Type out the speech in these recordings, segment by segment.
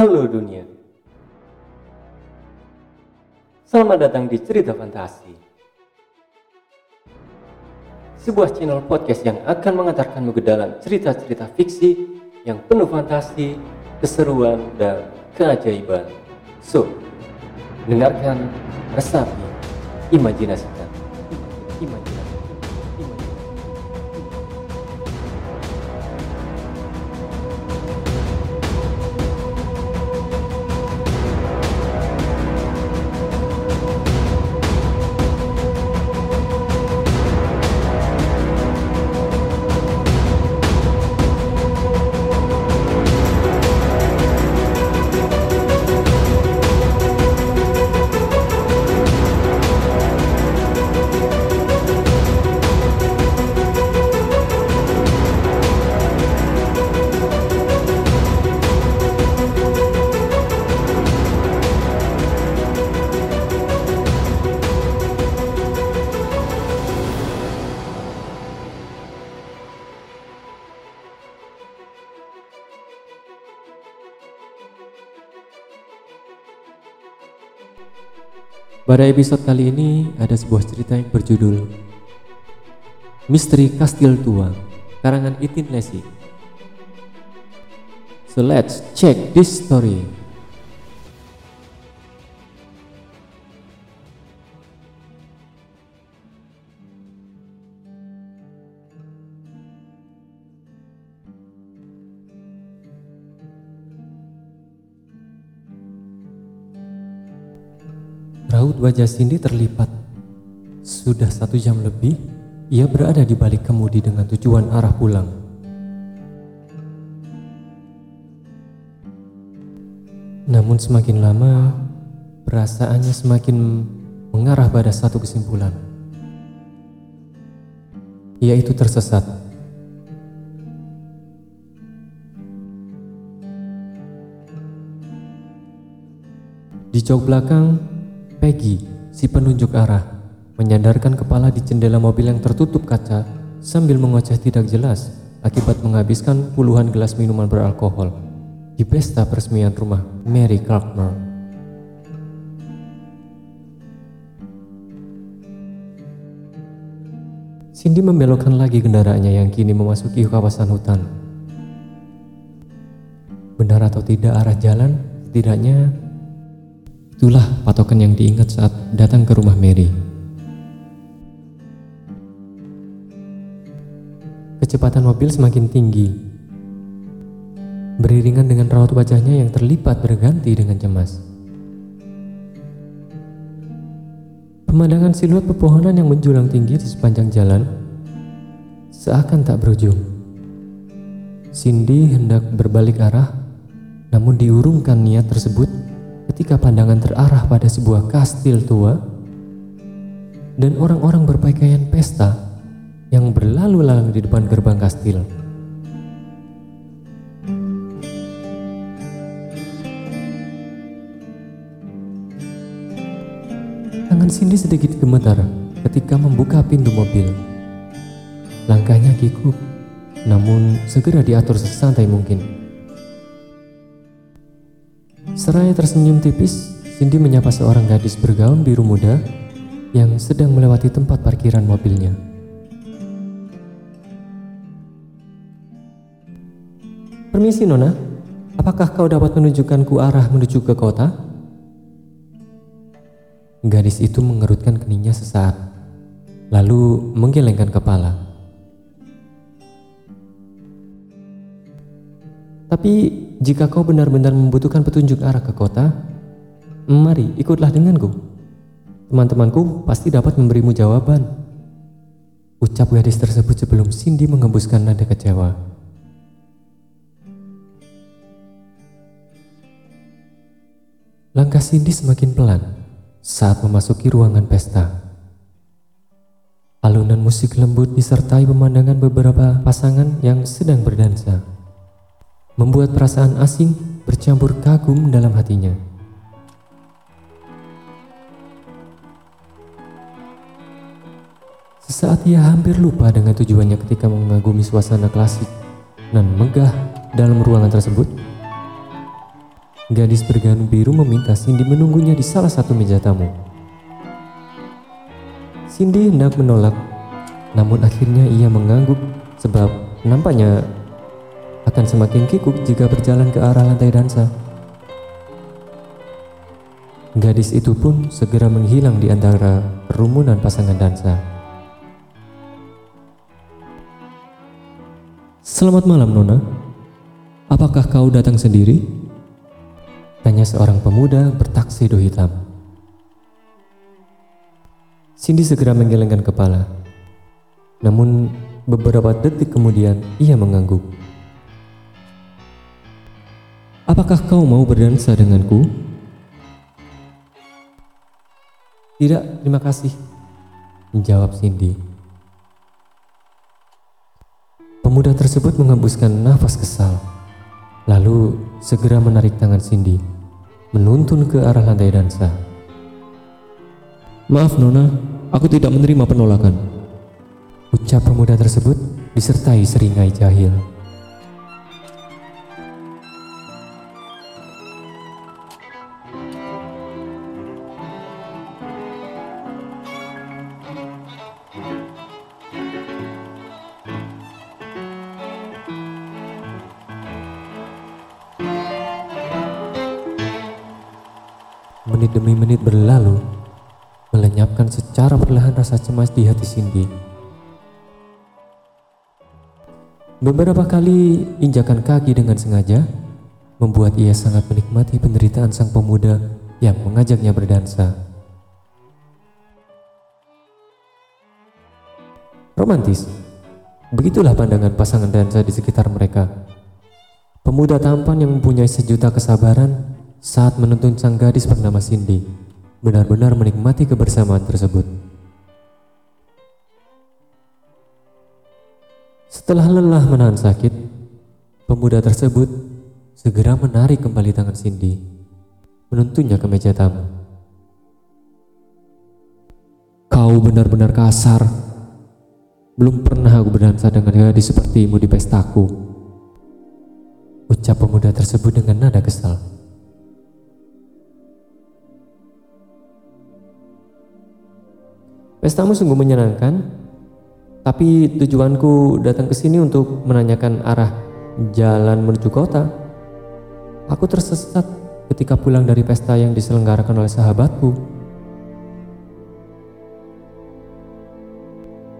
Halo dunia. Selamat datang di Cerita Fantasi. Sebuah channel podcast yang akan mengantarkanmu ke dalam cerita-cerita fiksi yang penuh fantasi, keseruan, dan keajaiban. So, dengarkan, resapi, imajinasikan. Imajinasikan. Pada episode kali ini ada sebuah cerita yang berjudul Misteri Kastil Tua karangan Itin Lesi. So let's check this story. Raut wajah Cindy terlipat. Sudah satu jam lebih, ia berada di balik kemudi dengan tujuan arah pulang. Namun semakin lama, perasaannya semakin mengarah pada satu kesimpulan, yaitu tersesat. Di jok belakang, Peggy, si penunjuk arah, menyandarkan kepala di jendela mobil yang tertutup kaca sambil mengoceh tidak jelas akibat menghabiskan puluhan gelas minuman beralkohol di pesta peresmian rumah Mary Clarkmore. Cindy membelokkan lagi kendaraannya yang kini memasuki kawasan hutan. Benar atau tidak arah jalan, setidaknya Itulah patokan yang diingat saat datang ke rumah Mary. Kecepatan mobil semakin tinggi. Beriringan dengan raut wajahnya yang terlipat berganti dengan cemas. Pemandangan siluet pepohonan yang menjulang tinggi di sepanjang jalan seakan tak berujung. Cindy hendak berbalik arah, namun diurungkan niat tersebut ketika pandangan terarah pada sebuah kastil tua dan orang-orang berpakaian pesta yang berlalu lalang di depan gerbang kastil. Tangan Cindy sedikit gemetar ketika membuka pintu mobil. Langkahnya kikuk, namun segera diatur sesantai mungkin. Seraya tersenyum tipis, Cindy menyapa seorang gadis bergaun biru muda yang sedang melewati tempat parkiran mobilnya. Permisi Nona, apakah kau dapat menunjukkanku arah menuju ke kota? Gadis itu mengerutkan keningnya sesaat, lalu menggelengkan kepala. Tapi jika kau benar-benar membutuhkan petunjuk arah ke kota, mari ikutlah denganku. Teman-temanku pasti dapat memberimu jawaban. Ucap gadis tersebut sebelum Cindy mengembuskan nada kecewa. Langkah Cindy semakin pelan saat memasuki ruangan pesta. Alunan musik lembut disertai pemandangan beberapa pasangan yang sedang berdansa membuat perasaan asing bercampur kagum dalam hatinya. Sesaat ia hampir lupa dengan tujuannya ketika mengagumi suasana klasik dan megah dalam ruangan tersebut. Gadis bergaun biru meminta Cindy menunggunya di salah satu meja tamu. Cindy hendak menolak, namun akhirnya ia mengangguk sebab nampaknya akan semakin kikuk jika berjalan ke arah lantai dansa. Gadis itu pun segera menghilang di antara kerumunan pasangan dansa. Selamat malam, Nona. Apakah kau datang sendiri? Tanya seorang pemuda bertaksido hitam. Cindy segera menggelengkan kepala. Namun beberapa detik kemudian ia mengangguk. Apakah kau mau berdansa denganku? Tidak, terima kasih. Menjawab Cindy. Pemuda tersebut menghembuskan nafas kesal. Lalu segera menarik tangan Cindy, menuntun ke arah lantai dansa. Maaf Nona, Aku tidak menerima penolakan. Ucap pemuda tersebut disertai seringai jahil. Menit demi menit berlalu melenyapkan secara perlahan rasa cemas di hati Cindy. Beberapa kali injakan kaki dengan sengaja membuat ia sangat menikmati penderitaan sang pemuda yang mengajaknya berdansa. Romantis, begitulah pandangan pasangan dansa di sekitar mereka. Pemuda tampan yang mempunyai sejuta kesabaran saat menuntun sang gadis bernama Cindy benar-benar menikmati kebersamaan tersebut. Setelah lelah menahan sakit, pemuda tersebut segera menarik kembali tangan Cindy, menuntunnya ke meja tamu. Kau benar-benar kasar. Belum pernah aku berdansa dengan gadis sepertimu di pestaku. Ucap pemuda tersebut dengan nada kesal. Pestamu sungguh menyenangkan, tapi tujuanku datang ke sini untuk menanyakan arah jalan menuju kota. Aku tersesat ketika pulang dari pesta yang diselenggarakan oleh sahabatku.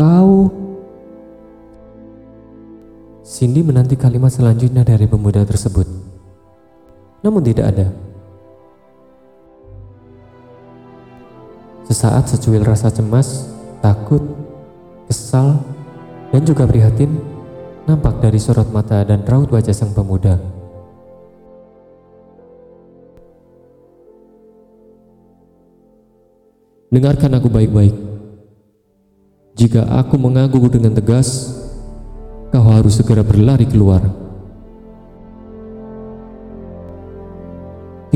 Kau Cindy menanti kalimat selanjutnya dari pemuda tersebut. Namun tidak ada. Sesaat secuil rasa cemas, takut, kesal, dan juga prihatin nampak dari sorot mata dan raut wajah sang pemuda. Dengarkan aku baik-baik. Jika aku mengaku dengan tegas, kau harus segera berlari keluar.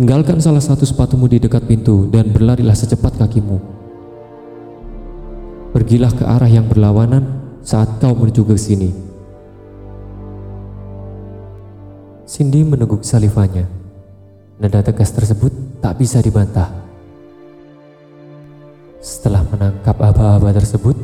Tinggalkan salah satu sepatumu di dekat pintu dan berlarilah secepat kakimu. Pergilah ke arah yang berlawanan saat kau menuju ke sini. Cindy meneguk salivanya. Nada tegas tersebut tak bisa dibantah. Setelah menangkap aba-aba tersebut,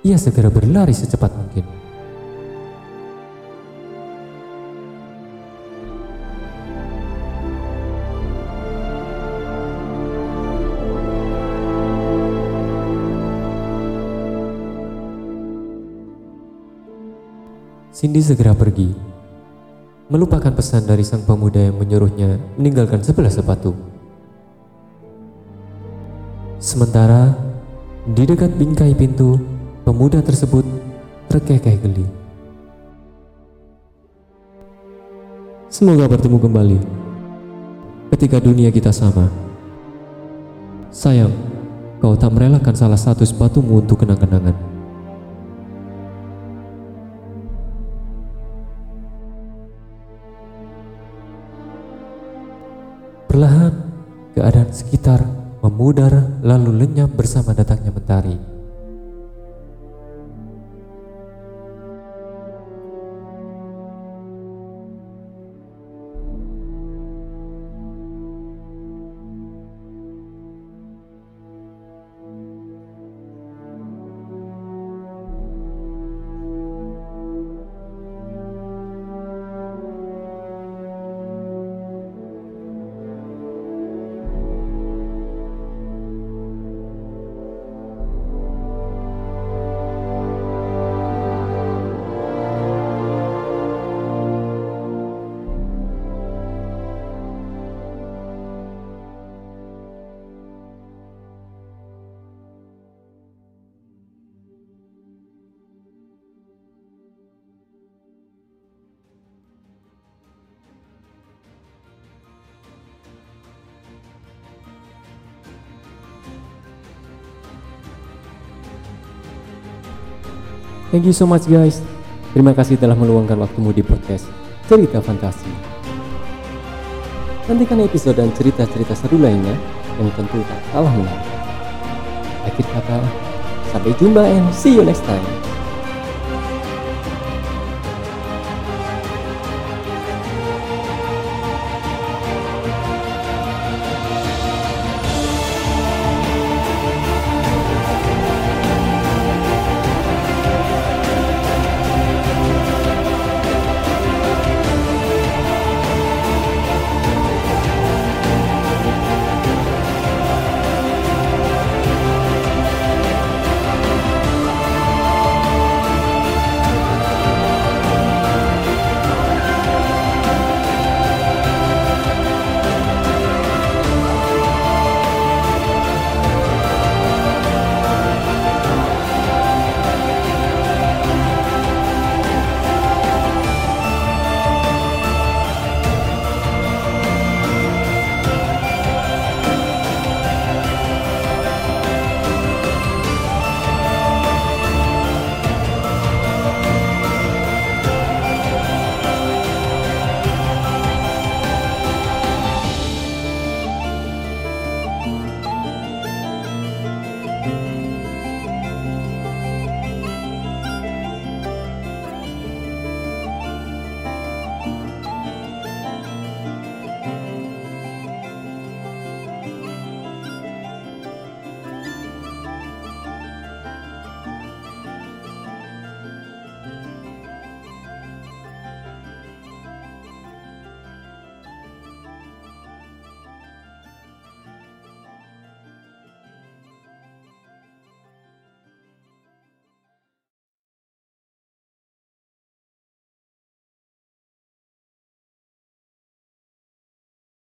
ia segera berlari secepat mungkin. Cindy segera pergi, melupakan pesan dari sang pemuda yang menyuruhnya meninggalkan sebelah sepatu. Sementara di dekat bingkai pintu, pemuda tersebut terkekeh geli. Semoga bertemu kembali ketika dunia kita sama. Sayang, kau tak merelakan salah satu sepatumu untuk kenang-kenangan. Perlahan, keadaan sekitar memudar lalu lenyap bersama datangnya mentari. Thank you so much guys. Terima kasih telah meluangkan waktumu di podcast Cerita Fantasi. Nantikan episode dan cerita-cerita seru lainnya yang tentu tak kalah menarik. Akhir kata, sampai jumpa and see you next time.